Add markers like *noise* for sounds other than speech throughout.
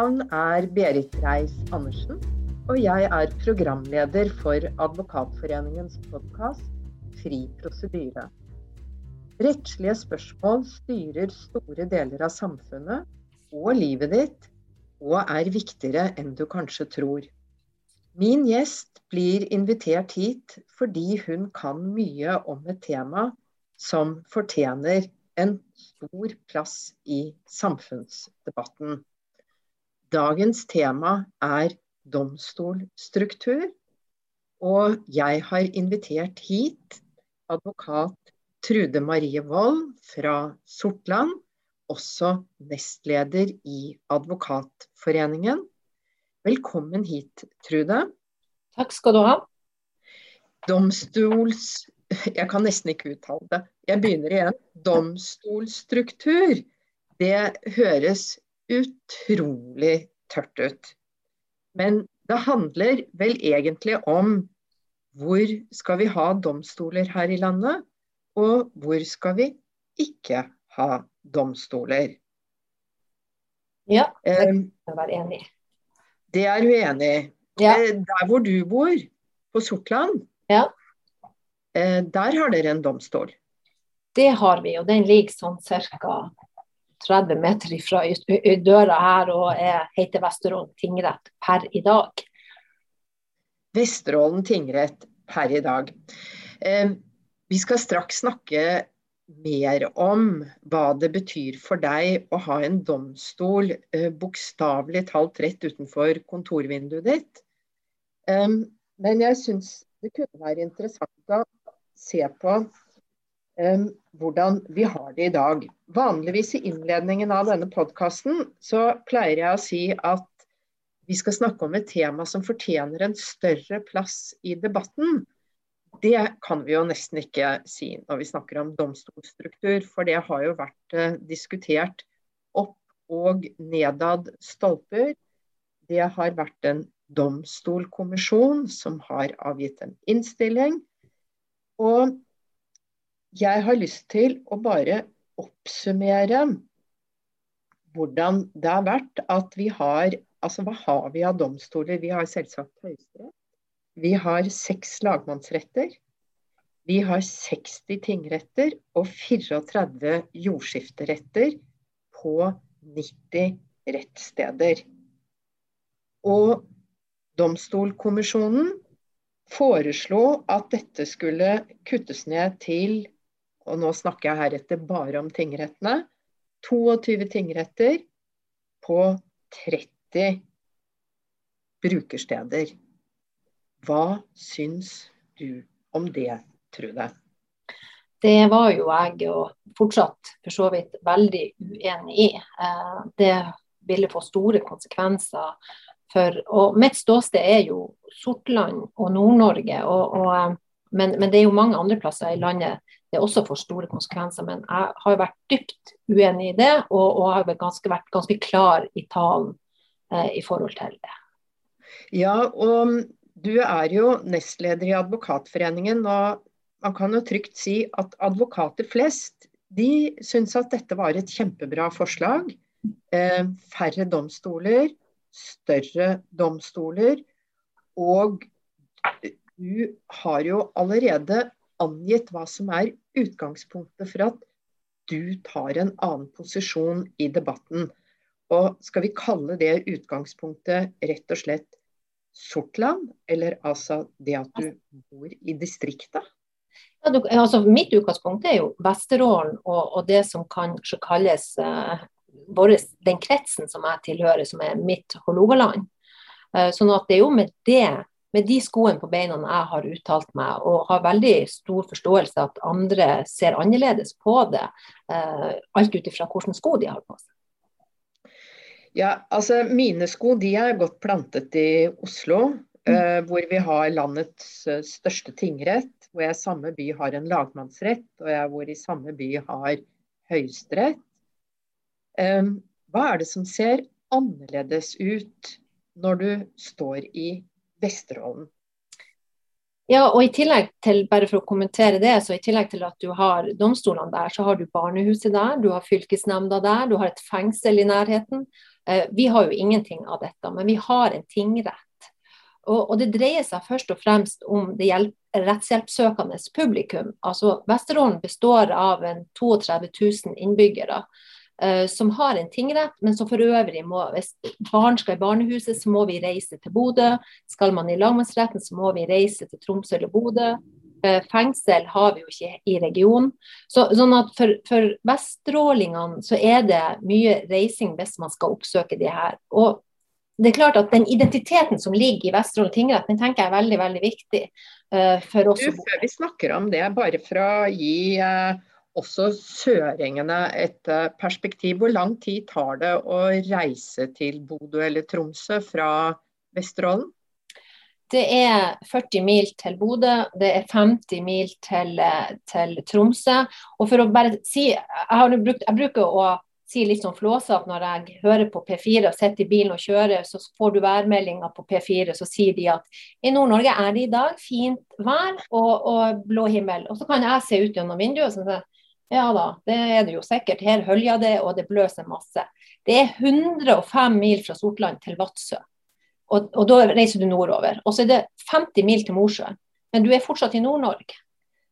navn er Berit Reiss-Andersen, og jeg er programleder for Advokatforeningens podkast Fri prosedyre. Rettslige spørsmål styrer store deler av samfunnet og livet ditt, og er viktigere enn du kanskje tror. Min gjest blir invitert hit fordi hun kan mye om et tema som fortjener en stor plass i samfunnsdebatten. Dagens tema er domstolstruktur, og jeg har invitert hit advokat Trude Marie Wold fra Sortland, også nestleder i Advokatforeningen. Velkommen hit, Trude. Takk skal du ha. Domstols... Jeg kan nesten ikke uttale det. Jeg begynner igjen. Domstolstruktur. Det høres utrolig tørt ut. Men det handler vel egentlig om hvor skal vi ha domstoler her i landet, og hvor skal vi ikke ha domstoler? Ja, det kan jeg være enig i. Det er du enig i. Ja. Eh, Der hvor du bor, på Sortland, Ja. eh, der har dere en domstol. Det har vi, og den ligger sånn ca. 30 meter i døra her og er, heter Vesterålen tingrett per i dag. Vesterålen tingrett per i dag. Eh, vi skal straks snakke mer om hva det betyr for deg å ha en domstol eh, bokstavelig talt rett utenfor kontorvinduet ditt. Eh, men jeg syns det kunne være interessant å se på eh, hvordan vi har det i dag. Vanligvis i innledningen av denne podkasten så pleier jeg å si at vi skal snakke om et tema som fortjener en større plass i debatten. Det kan vi jo nesten ikke si når vi snakker om domstolstruktur, for det har jo vært eh, diskutert opp og nedad stolper. Det har vært en domstolkommisjon som har avgitt en innstilling. Og jeg har lyst til å bare oppsummere hvordan det har vært at vi har Altså hva har vi av domstoler? Vi har selvsagt Høyesterett. Vi har seks lagmannsretter. Vi har 60 tingretter og 34 jordskifteretter på 90 rettssteder. Og Domstolkommisjonen foreslo at dette skulle kuttes ned til, og nå snakker jeg heretter bare om tingrettene, 22 tingretter på 30 brukersteder. Hva syns du om det, Trude? Det var jo jeg og fortsatt for så vidt veldig uenig i. Eh, Det ville få store konsekvenser for Og mitt ståsted er jo Sortland og Nord-Norge. Eh, men, men det er jo mange andre plasser i landet det også får store konsekvenser. Men jeg har vært dypt uenig i det, og, og har ganske, vært ganske klar i talen eh, i forhold til det. Ja, og du er jo nestleder i Advokatforeningen, og man kan jo trygt si at advokater flest de syns at dette var et kjempebra forslag. Eh, færre domstoler, større domstoler. Og du har jo allerede angitt hva som er utgangspunktet for at du tar en annen posisjon i debatten. Og skal vi kalle det utgangspunktet rett og slett Sortland, eller altså det at du bor i distriktet? Ja, du, altså, mitt utgangspunkt er jo Vesterålen og, og det som kanskje kalles uh, våres, den kretsen som jeg tilhører, som er mitt Hålogaland. Uh, sånn at det er jo med det, med de skoene på beina jeg har uttalt meg, og har veldig stor forståelse at andre ser annerledes på det, eh, alt ut ifra hvilke sko de har på seg. Ja, altså Mine sko de er godt plantet i Oslo, eh, hvor vi har landets eh, største tingrett. Hvor jeg i samme by har en lagmannsrett, og jeg hvor i samme by har høyesterett. Eh, hva er det som ser annerledes ut når du står i Vesterålen? Ja, og i tillegg til, bare for å kommentere det, så i tillegg til at du har domstolene der, så har du barnehuset der, du har fylkesnemnda der, du har et fengsel i nærheten. Eh, vi har jo ingenting av dette, men vi har en tingrett. Og, og det dreier seg først og fremst om det rettshjelpssøkende publikum. Altså Vesterålen består av en 32 000 innbyggere. Uh, som har en tingrett, men som for øvrig må Hvis barn skal i barnehuset, så må vi reise til Bodø. Skal man i lagmannsretten, så må vi reise til Tromsø eller Bodø. Uh, fengsel har vi jo ikke i regionen. Så, sånn at For, for vestrålingene så er det mye reising hvis man skal oppsøke de her. Og det er klart at Den identiteten som ligger i Vesterålen tingrett, den tenker jeg er veldig veldig viktig. Uh, for oss. Du, før vi snakker om det, bare for å gi uh, også søringene et uh, perspektiv. Hvor lang tid tar det å reise til Bodø eller Tromsø fra Vesterålen? Det er 40 mil til Bodø, det er 50 mil til, til Tromsø. Og for å bare si, jeg, brukt, jeg bruker å si litt sånn flåsete når jeg hører på P4 og sitter i bilen og kjører, så får du værmeldinger på P4, så sier de at i Nord-Norge er det i dag fint vær og, og, blå himmel. Og så kan jeg se ut gjennom vinduet og si ja da, det er det jo sikkert. Her høljer det, og det bløser masse. Det er 105 mil fra Sortland til Vadsø. Og, og, da reiser du nordover. Og så er det 50 mil til Mosjøen. Men du er fortsatt i Nord-Norge.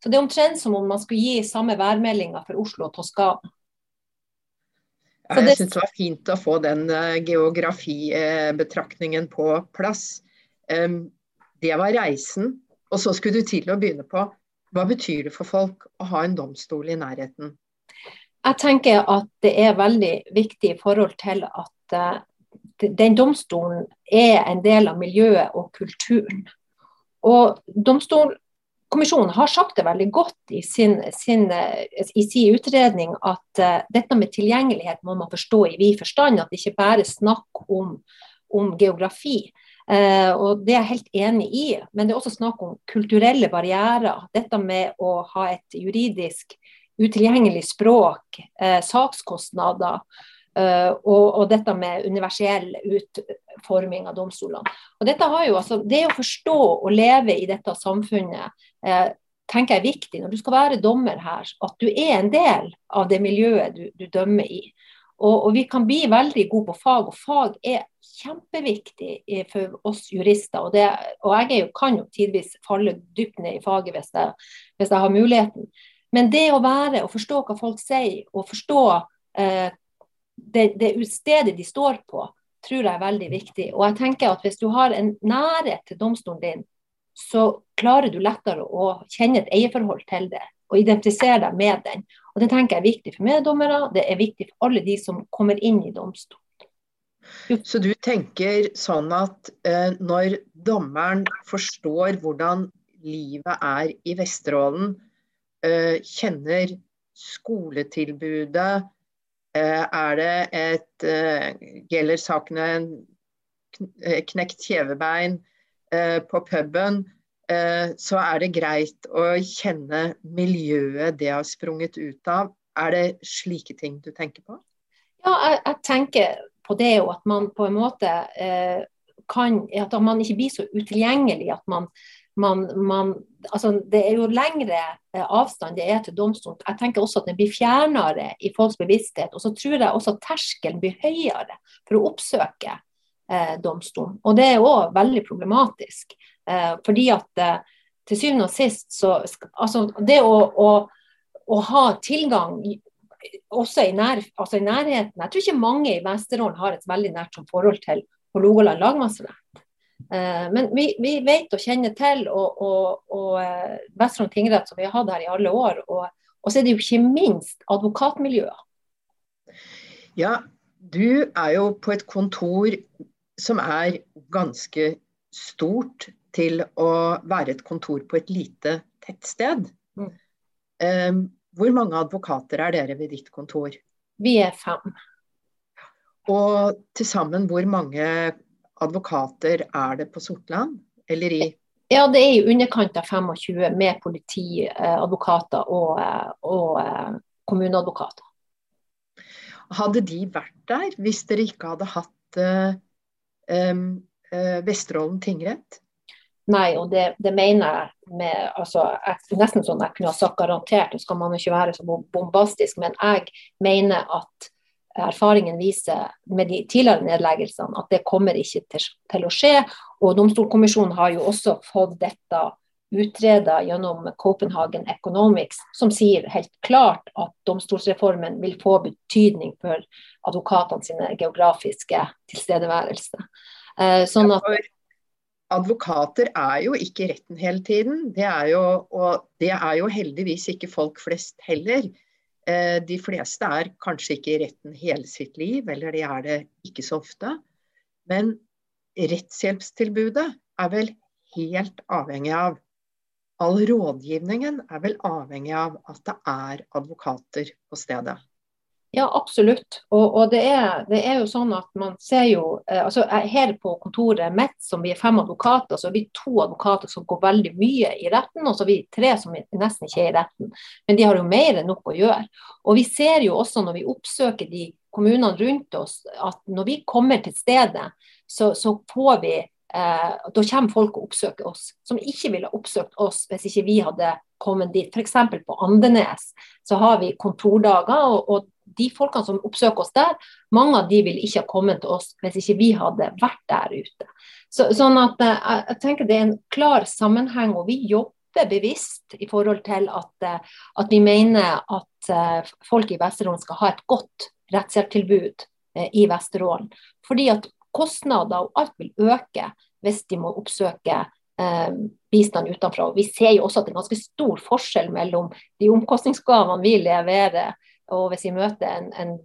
Så det er omtrent som om man skulle gi samme værmeldinger for Oslo og Toskana. Ja, jeg syns det var fint å få den uh, geografibetraktningen på plass. Um, det var reisen. Og så skulle du til å begynne på hva betyr det for folk å ha en domstol i nærheten? Jeg tenker at det er veldig viktig i forhold til at uh, den domstolen er en del av miljøet og kulturen. Og Domstolkommisjonen har sagt det veldig godt i sin, sin, i sin utredning at uh, dette med tilgjengelighet må man forstå i vid forstand. At det ikke bare er snakk om, om geografi. Uh, og Det er jeg helt enig i. Men det er også snakk om kulturelle barrierer. Dette med å ha et juridisk utilgjengelig språk, uh, sakskostnader. Uh, og, og, dette med universell utforming av domstolene. Og dette har jo, altså, Det å forstå og leve i dette samfunnet eh, tenker jeg er viktig når du skal være dommer her, at du er en del av det miljøet du, du dømmer i. Og, og, vi kan bli veldig gode på fag, og fag er kjempeviktig for oss jurister. Og, det, og jeg jo, kan jo tidvis falle dypt ned i faget hvis jeg, hvis jeg, har muligheten. Men det å være og forstå hva folk sier, og forstå eh, det, det stedet de står på, tror jeg er veldig viktig. Og jeg tenker at hvis du har en nærhet til domstolen din, så klarer du lettere å kjenne et eierforhold til det og identifisere deg med den. Og Det tenker jeg er viktig for meddommere, det er viktig for alle de som kommer inn i domstolen. Så du tenker sånn at eh, når dommeren forstår hvordan livet er i Vesterålen, eh, kjenner skoletilbudet, eh, er det et eh, Gjelder sakene eh, knekt kjevebein, Eh, på puben, så er det greit å kjenne miljøet det har sprunget ut av. Er det slike ting du tenker på? Ja, jeg, jeg tenker på det jo at man på en måte eh, kan At man ikke blir så utilgjengelig. at man, man, man altså Det er jo lengre eh, avstand det er til domstolen. Jeg tenker også at den blir fjernere i folks bevissthet. Og så tror jeg også at terskelen blir høyere for å oppsøke eh, domstolen. Og det er òg veldig problematisk. Eh, fordi at eh, til syvende og sist så Altså det å, å, å ha tilgang også i, nær, altså i, nærheten Jeg tror ikke mange i Vesterålen har et veldig nært forhold til Hålogaland lagmannsrett. Eh, men vi, vi, vet og kjenner til og, og, og Vesterålen tingrett, som vi har hatt her i alle år. Og, og så er det jo ikke minst advokatmiljøet. Ja, du er jo på et kontor som er ganske stort til å være et kontor på et lite tettsted. Mm. Um, hvor mange advokater er dere ved ditt kontor? Vi er fem. Og til sammen, hvor mange advokater er det på Sortland? Eller i Ja, det er i underkant av 25 med politiadvokater og, og eh, kommuneadvokater. Hadde de vært der hvis dere ikke hadde hatt uh, um, uh, Vesterålen tingrett? Nei, og det, det mener jeg med altså, jeg, Nesten sånn jeg kunne ha sagt garantert, så skal man ikke være så bombastisk, men jeg mener at erfaringen viser med de tidligere nedleggelsene at det kommer ikke til, til å skje. Og Domstolkommisjonen har jo også fått dette utreda gjennom Copenhagen Economics, som sier helt klart at domstolsreformen vil få betydning for advokatene sine geografiske tilstedeværelse. Eh, sånn at Advokater er jo ikke i retten hele tiden. Det er jo, og det er jo heldigvis ikke folk flest heller. Eh, de fleste er kanskje ikke i retten hele sitt liv, eller de er det ikke så ofte. Men rettshjelpstilbudet er vel helt avhengig av All rådgivningen er vel avhengig av at det er advokater på stedet? Ja, absolutt. Og, og det, er, det, er, jo sånn at man ser jo eh, altså Her på kontoret mitt, som vi er fem advokater, så er vi to advokater som går veldig mye i retten, og så er vi tre som nesten ikke er i retten. Men de har jo mer enn nok å gjøre. Og vi ser jo også når vi oppsøker de kommunene rundt oss, at når vi kommer til stedet, så, så får vi eh, da kommer folk og oppsøker oss, som ikke ville oppsøkt oss hvis ikke vi hadde kommet dit. F.eks. på Andenes så har vi kontordager, og, og, de folkene som oppsøker oss der, mange av de ville ikke ha kommet til oss hvis ikke vi hadde vært der ute. Så, sånn at eh, jeg tenker Det er en klar sammenheng, og vi jobber bevisst i forhold til at, eh, at vi mener at uh, folk i Vesterålen skal ha et godt rettshjelptilbud i Vesterålen. Fordi at kostnader og alt vil øke hvis de må oppsøke eh, bistand utenfra. Vi ser jo også at det er ganske stor forskjell mellom de omkostningsgavene vi leverer, og hvis jeg møter en, en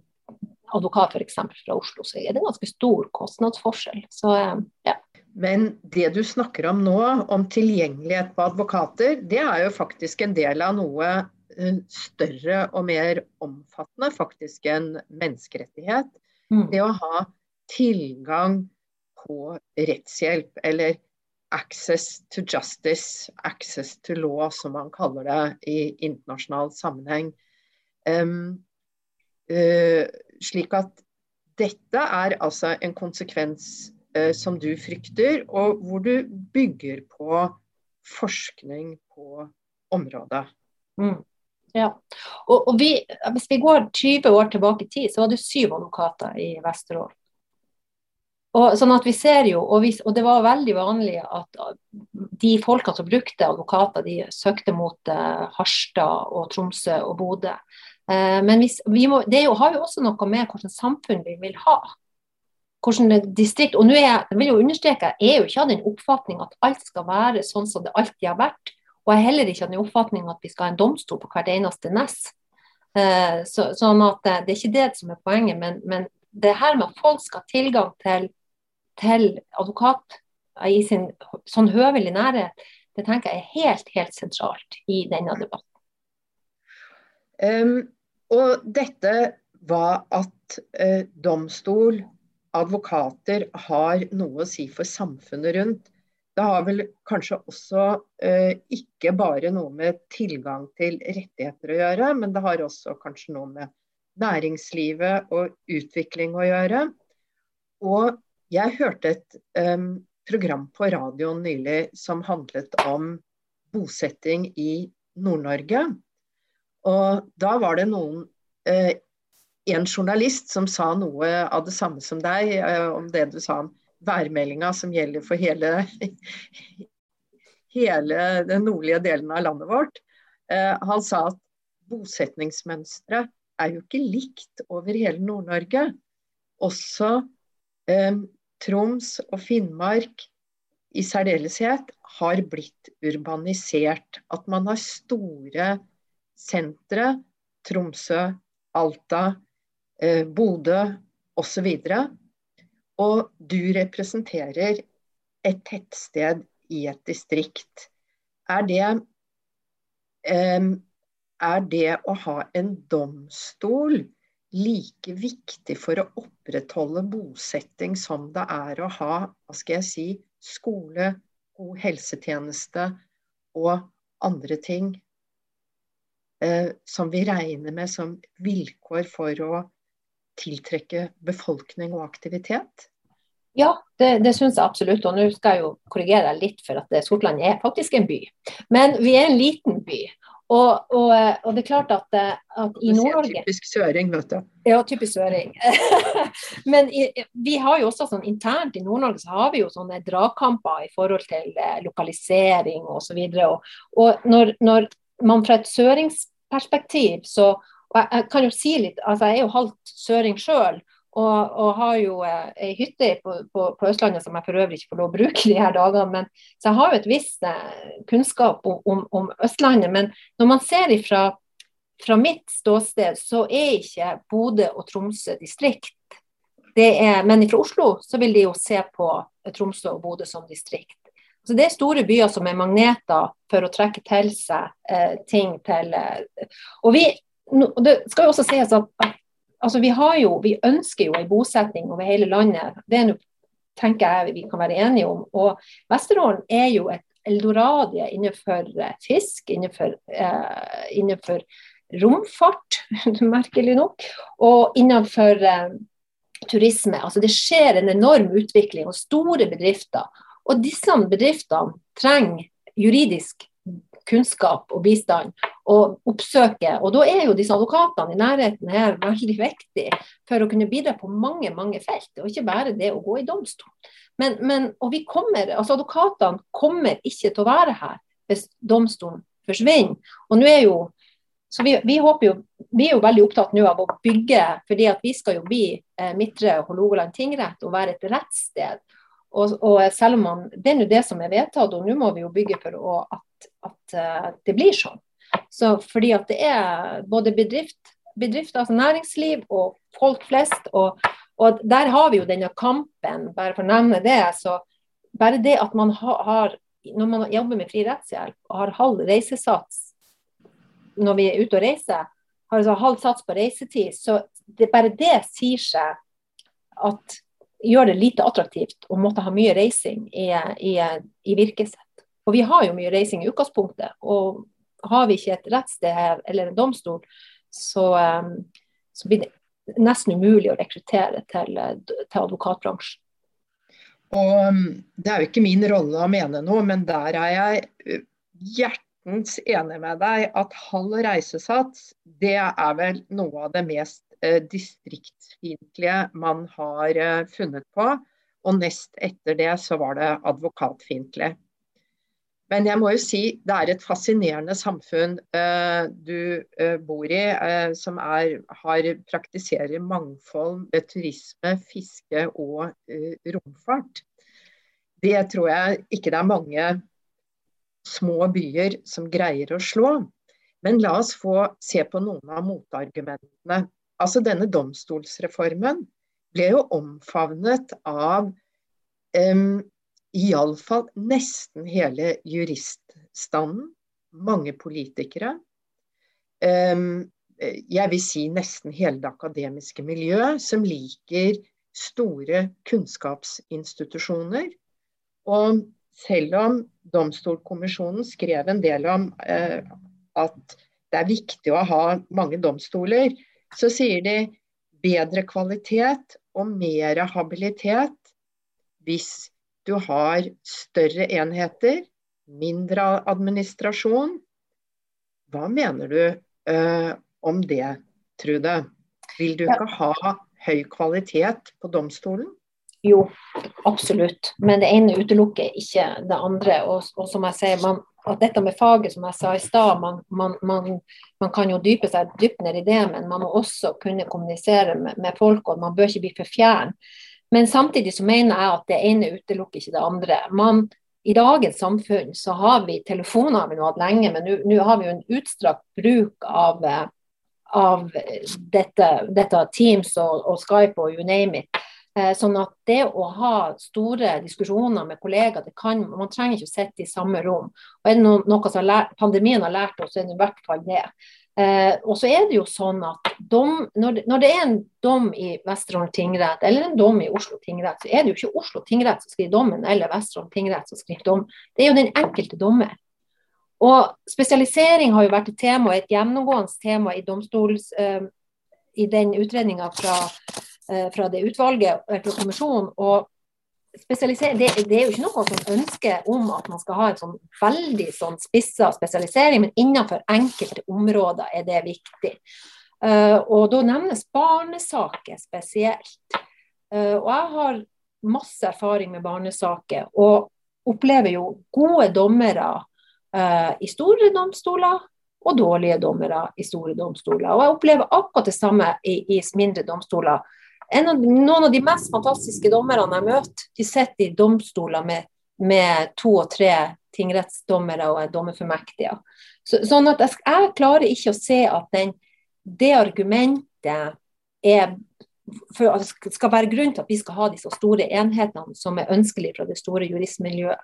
advokat f.eks. fra Oslo, så er det en ganske stor kostnadsforskjell. Så, eh, ja. Men det du snakker om nå, om tilgjengelighet på advokater, det er jo faktisk en del av noe eh, større og mer omfattende, faktisk en menneskerettighet. Mm. Det å ha tilgang på rettshjelp, eller access to justice, access to law, som man kaller det i internasjonal sammenheng. Uh, slik at dette er altså en konsekvens uh, som du frykter, og hvor du bygger på forskning på området. Mm. Ja. Og, og vi, hvis vi går 20 år tilbake i tid, så var det syv advokater i Vesterålen. Og, sånn at vi ser jo, og, vi, og, det var veldig vanlig at de folkene som brukte advokater, de søkte mot uh, Harstad og Tromsø og Bodø. Uh, men hvis, vi må, det jo, har jo også noe med hvilket samfunn vi vil ha. Hvordan distrikt, og nå er jeg, vil jo understreke, jeg er jo ikke av den oppfatning at alt skal være sånn som det alltid har vært. Og jeg er heller ikke av den oppfatning at vi skal ha en domstol på hvert eneste nes. Uh, så, sånn at Det er ikke det som er poenget, men, men det her med at folk skal ha tilgang til til advokat i sin sånn høvelig nærhet, det tenker jeg er helt, helt sentralt i denne debatten. Og dette var at uh, domstol, advokater, har noe å si for samfunnet rundt. Det har vel kanskje også uh, ikke bare noe med tilgang til rettigheter å gjøre, men det har også kanskje noe med næringslivet og utvikling å gjøre. Og jeg hørte et um, program på radioen nylig som handlet om bosetting i Nord-Norge. Og da var det noen eh, en journalist som sa noe av det samme som deg, eh, om det du sa om værmeldinga som gjelder for hele, *laughs* hele den nordlige delen av landet vårt. Eh, han sa at bosetningsmønsteret er jo ikke likt over hele Nord-Norge. Også um, Troms og Finnmark i særdeleshet har blitt urbanisert. At man har store sentre, Tromsø, Alta, eh, Bodø osv. Og, og du representerer et tettsted i et distrikt. Er det, eh, er det å ha en domstol like viktig for å opprettholde bosetting som det er å ha hva skal jeg si, skole, god helsetjeneste og andre ting som vi regner med som vilkår for å tiltrekke befolkning og aktivitet? Ja, det, det syns jeg absolutt. Og nå skal jeg jo korrigere deg litt, for at Sortland er faktisk en by. Men vi er en liten by. Og, og, og, det er klart at, at i Nord-Norge Typisk søring, vet du. Ja, typisk søring. *laughs* Men i, vi har jo også sånn internt i Nord-Norge så har vi jo sånne dragkamper i forhold til eh, lokalisering osv. Og, og når, når man fra et søringsperspektiv så og jeg, jeg, kan jo si litt, altså jeg er jo halvt søring sjøl. Og, og, har jo eh, hytte på, på, på, Østlandet som jeg for øvrig ikke får lov å bruke de her dagene. Men, så jeg har jo et visst eh, kunnskap om, om, om, Østlandet. Men når man ser ifra fra mitt ståsted, så er ikke Bodø og Tromsø distrikt. Er, men fra Oslo så vil de jo se på Tromsø og Bodø som distrikt. Så Det er store byer som er magneter for å trekke til seg eh, ting til eh, Og vi, no, Det skal jo også sies at, altså vi, jo, vi, ønsker jo en bosetning over hele landet. Det er noe, tenker jeg vi kan være enige om. Og Vesterålen er jo et eldoradie innenfor eh, fisk, innenfor, eh, innenfor romfart, *laughs* merkelig nok, og innenfor eh, turisme. Altså det skjer en enorm utvikling og store bedrifter. Og disse bedriftene trenger juridisk kunnskap og bistand og oppsøke. Og da er jo disse advokatene i nærheten her veldig viktige for å kunne bidra på mange mange felt, og ikke bare det å gå i domstol. Men, men, og vi kommer, altså Advokatene kommer ikke til å være her hvis domstolen forsvinner. Og nå er jo så vi, vi, jo, vi, er jo veldig opptatt nå av å bygge, fordi at vi skal jo bli eh, Midtre Hålogaland tingrett og være et rettssted. Og, og selv om man, Det er nå det som er vedtatt, og nå må vi jo bygge for å, at, at uh, det blir sånn. Så fordi at det er både bedrift, bedrift altså næringsliv og folk flest. Og, og, der har vi jo denne kampen, bare for å nevne det. så Bare det at man har, når man jobber med fri rettshjelp og har halv reisesats når vi er ute og reiser, har altså halv sats på reisetid, så det, bare det sier seg at gjør det lite attraktivt å måtte ha mye reising i, i, i virkesett. Og vi har jo mye reising i utgangspunktet. Og har vi ikke et rettssted eller en domstol, så, um, så blir det nesten umulig å rekruttere til, til advokatbransjen. Og um, Det er jo ikke min rolle å mene noe, men der er jeg uh, hjertens enig med deg at halv reisesats det er vel noe av det mest distriktsfiendtlige man har eh, funnet på. Og nest etter det så var det advokatfiendtlig. Men jeg må jo si det er et fascinerende samfunn eh, du eh, bor i, eh, som er, har, praktiserer mangfold, turisme, fiske og romfart. Det tror jeg ikke det er mange små byer som greier å slå. Men la oss få se på noen av motargumentene. Altså Denne domstolsreformen ble jo omfavnet av um, iallfall nesten hele juriststanden. Mange politikere. Um, jeg vil si nesten hele det akademiske miljø, som liker store kunnskapsinstitusjoner. Og selv om Domstolkommisjonen skrev en del om eh, at det er viktig å ha mange domstoler, så sier de bedre kvalitet og mer habilitet hvis du har større enheter, mindre administrasjon. Hva mener du eh, om det, Trude? Vil du ikke ha høy kvalitet på domstolen? Jo, absolutt. Men det ene utelukker ikke det andre. Og, og som jeg sier, man, at dette med faget, som jeg sa i stad, man, man, man, man, kan jo dype seg dypt ned i det, men man må også kunne kommunisere med, med folk, og man bør ikke bli for fjern. Men samtidig så mener jeg at det ene utelukker ikke det andre. Man, I dagens samfunn så har vi telefoner har vi nå hatt lenge, men nå har vi jo en utstrakt bruk av, av dette, dette Teams og, og Skype og you name it. Eh, sånn at det å ha store diskusjoner med kollegaer, det kan, man trenger ikke å sitte i samme rom. Og er det noe, noe som lært, pandemien har lært oss, så er det i hvert fall det. Eh, og så er det jo sånn at dom, når, det, når, det, er en dom i Vesterålen tingrett eller en dom i Oslo tingrett, så er det jo ikke Oslo tingrett som skriver dommen eller Vesterålen tingrett som skriver dom. Det er jo den enkelte dommer. Og spesialisering har jo vært et tema, et gjennomgående tema i domstols... Eh, i den utredninga fra fra det utvalget, fra kommisjonen. Og spesialisering det, det, er jo ikke noe som ønsker om at man skal ha en sånn veldig sånn spissa spesialisering, men innenfor enkelte områder er det viktig. Uh, og da nevnes barnesaker spesielt. Uh, og jeg har masse erfaring med barnesaker, og opplever jo gode dommere uh, i store domstoler og dårlige dommere i store domstoler. Og jeg opplever akkurat det samme i, i mindre domstoler. Av, noen av de mest fantastiske dommerne jeg møter, de sitter i domstoler med, med to og tre tingrettsdommere og er dommerfullmektige. Så, sånn at jeg, jeg, klarer ikke å se at den, det argumentet er for skal være grunn til at vi skal ha disse store enhetene som er ønskelig fra det store juristmiljøet.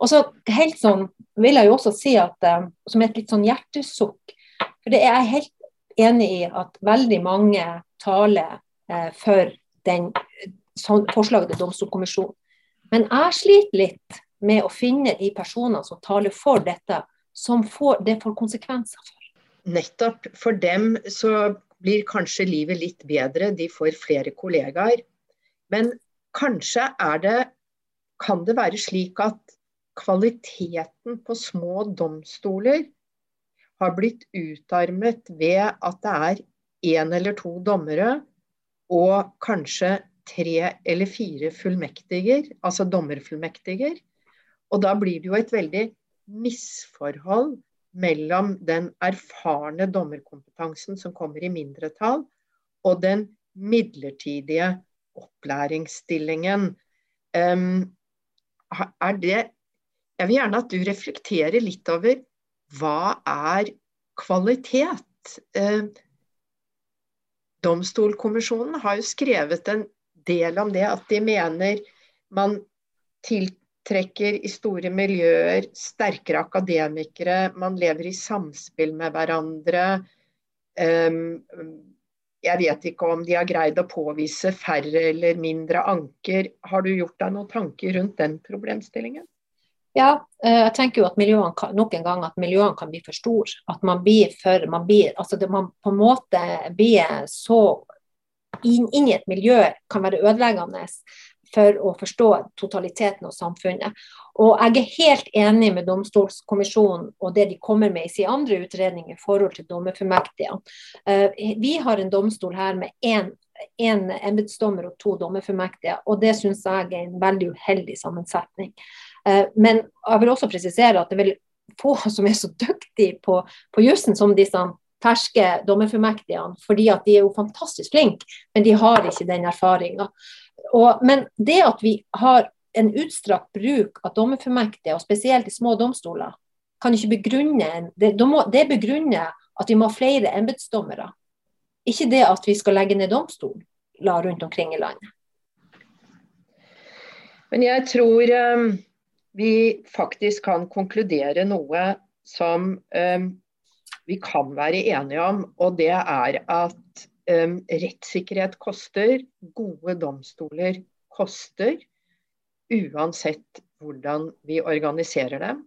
Og så helt sånn vil jeg jo også si at uh, som et litt sånn hjertesukk For det er jeg helt enig i at veldig mange taler for den sånn, forslaget til domstolkommisjonen. Men jeg sliter litt med å finne de personene som taler for dette, som får, det får konsekvenser for. Nettopp. For dem så blir kanskje livet litt bedre, de får flere kollegaer. Men kanskje er det Kan det være slik at kvaliteten på små domstoler har blitt utarmet ved at det er én eller to dommere og kanskje tre eller fire fullmektiger, altså dommerfullmektiger. Og da blir det jo et veldig misforhold mellom den erfarne dommerkompetansen som kommer i mindretall, og den midlertidige opplæringsstillingen. Um, er det jeg vil gjerne at du reflekterer litt over hva er kvalitet? Eh, Domstolkommisjonen har jo skrevet en del om det, at de mener man tiltrekker i store miljøer sterkere akademikere, man lever i samspill med hverandre. Um, jeg vet ikke om de har greid å påvise færre eller mindre anker. Har du gjort deg noen tanker rundt den problemstillingen? Ja, eh, jeg tenker jo at miljøene kan, nok en gang at miljøene kan bli for store. At man blir for man blir, altså det, man på en måte blir så inn, inn, i et miljø kan være ødeleggende for å forstå totaliteten og samfunnet. Og jeg er helt enig med Domstolskommisjonen og det de kommer med i sin andre utredning i forhold til dommerfullmektigene. Eh, vi har en domstol her med én én embetsdommer og to dommerfullmektige, og det syns jeg er en veldig uheldig sammensetning. Eh, men jeg vil også presisere at det veldig få *laughs* som er så dyktige på, på jussen som disse ferske dommerfullmektigene, fordi at de er jo fantastisk flinke, men de har ikke den erfaringa. Men det at vi har en utstrakt bruk av dommerfullmektige, og spesielt i små domstoler, kan ikke begrunne det, det begrunner at vi må ha flere embetsdommere. Ikke det at vi skal legge ned domstoler rundt omkring i landet. Men jeg tror um vi faktisk kan konkludere noe som um, vi kan være enige om, og det er at um, rettssikkerhet koster, gode domstoler koster, uansett hvordan vi organiserer dem.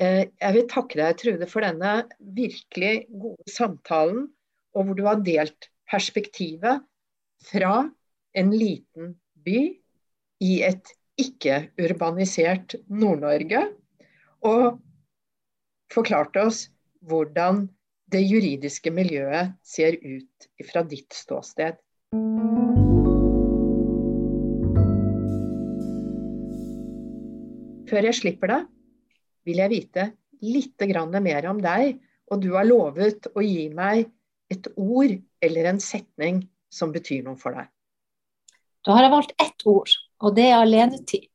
Uh, jeg vil takke deg, Trude, for denne virkelig gode samtalen, og hvor du har delt perspektivet fra en liten by i et ikke-urbanisert Nord-Norge. Og forklarte oss hvordan det juridiske miljøet ser ut fra ditt ståsted. Før jeg slipper deg, vil jeg vite litt mer om deg. Og du har lovet å gi meg et ord eller en setning som betyr noe for deg. Da har jeg valgt ett ord, og det er alenetid.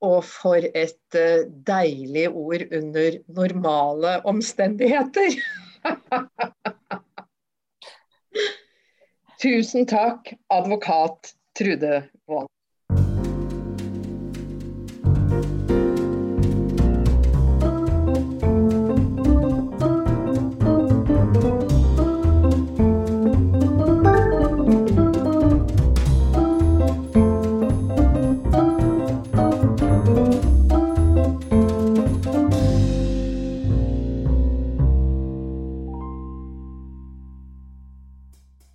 Og for et uh, deilig ord under normale omstendigheter. *laughs* Tusen takk, advokat Trude Wold.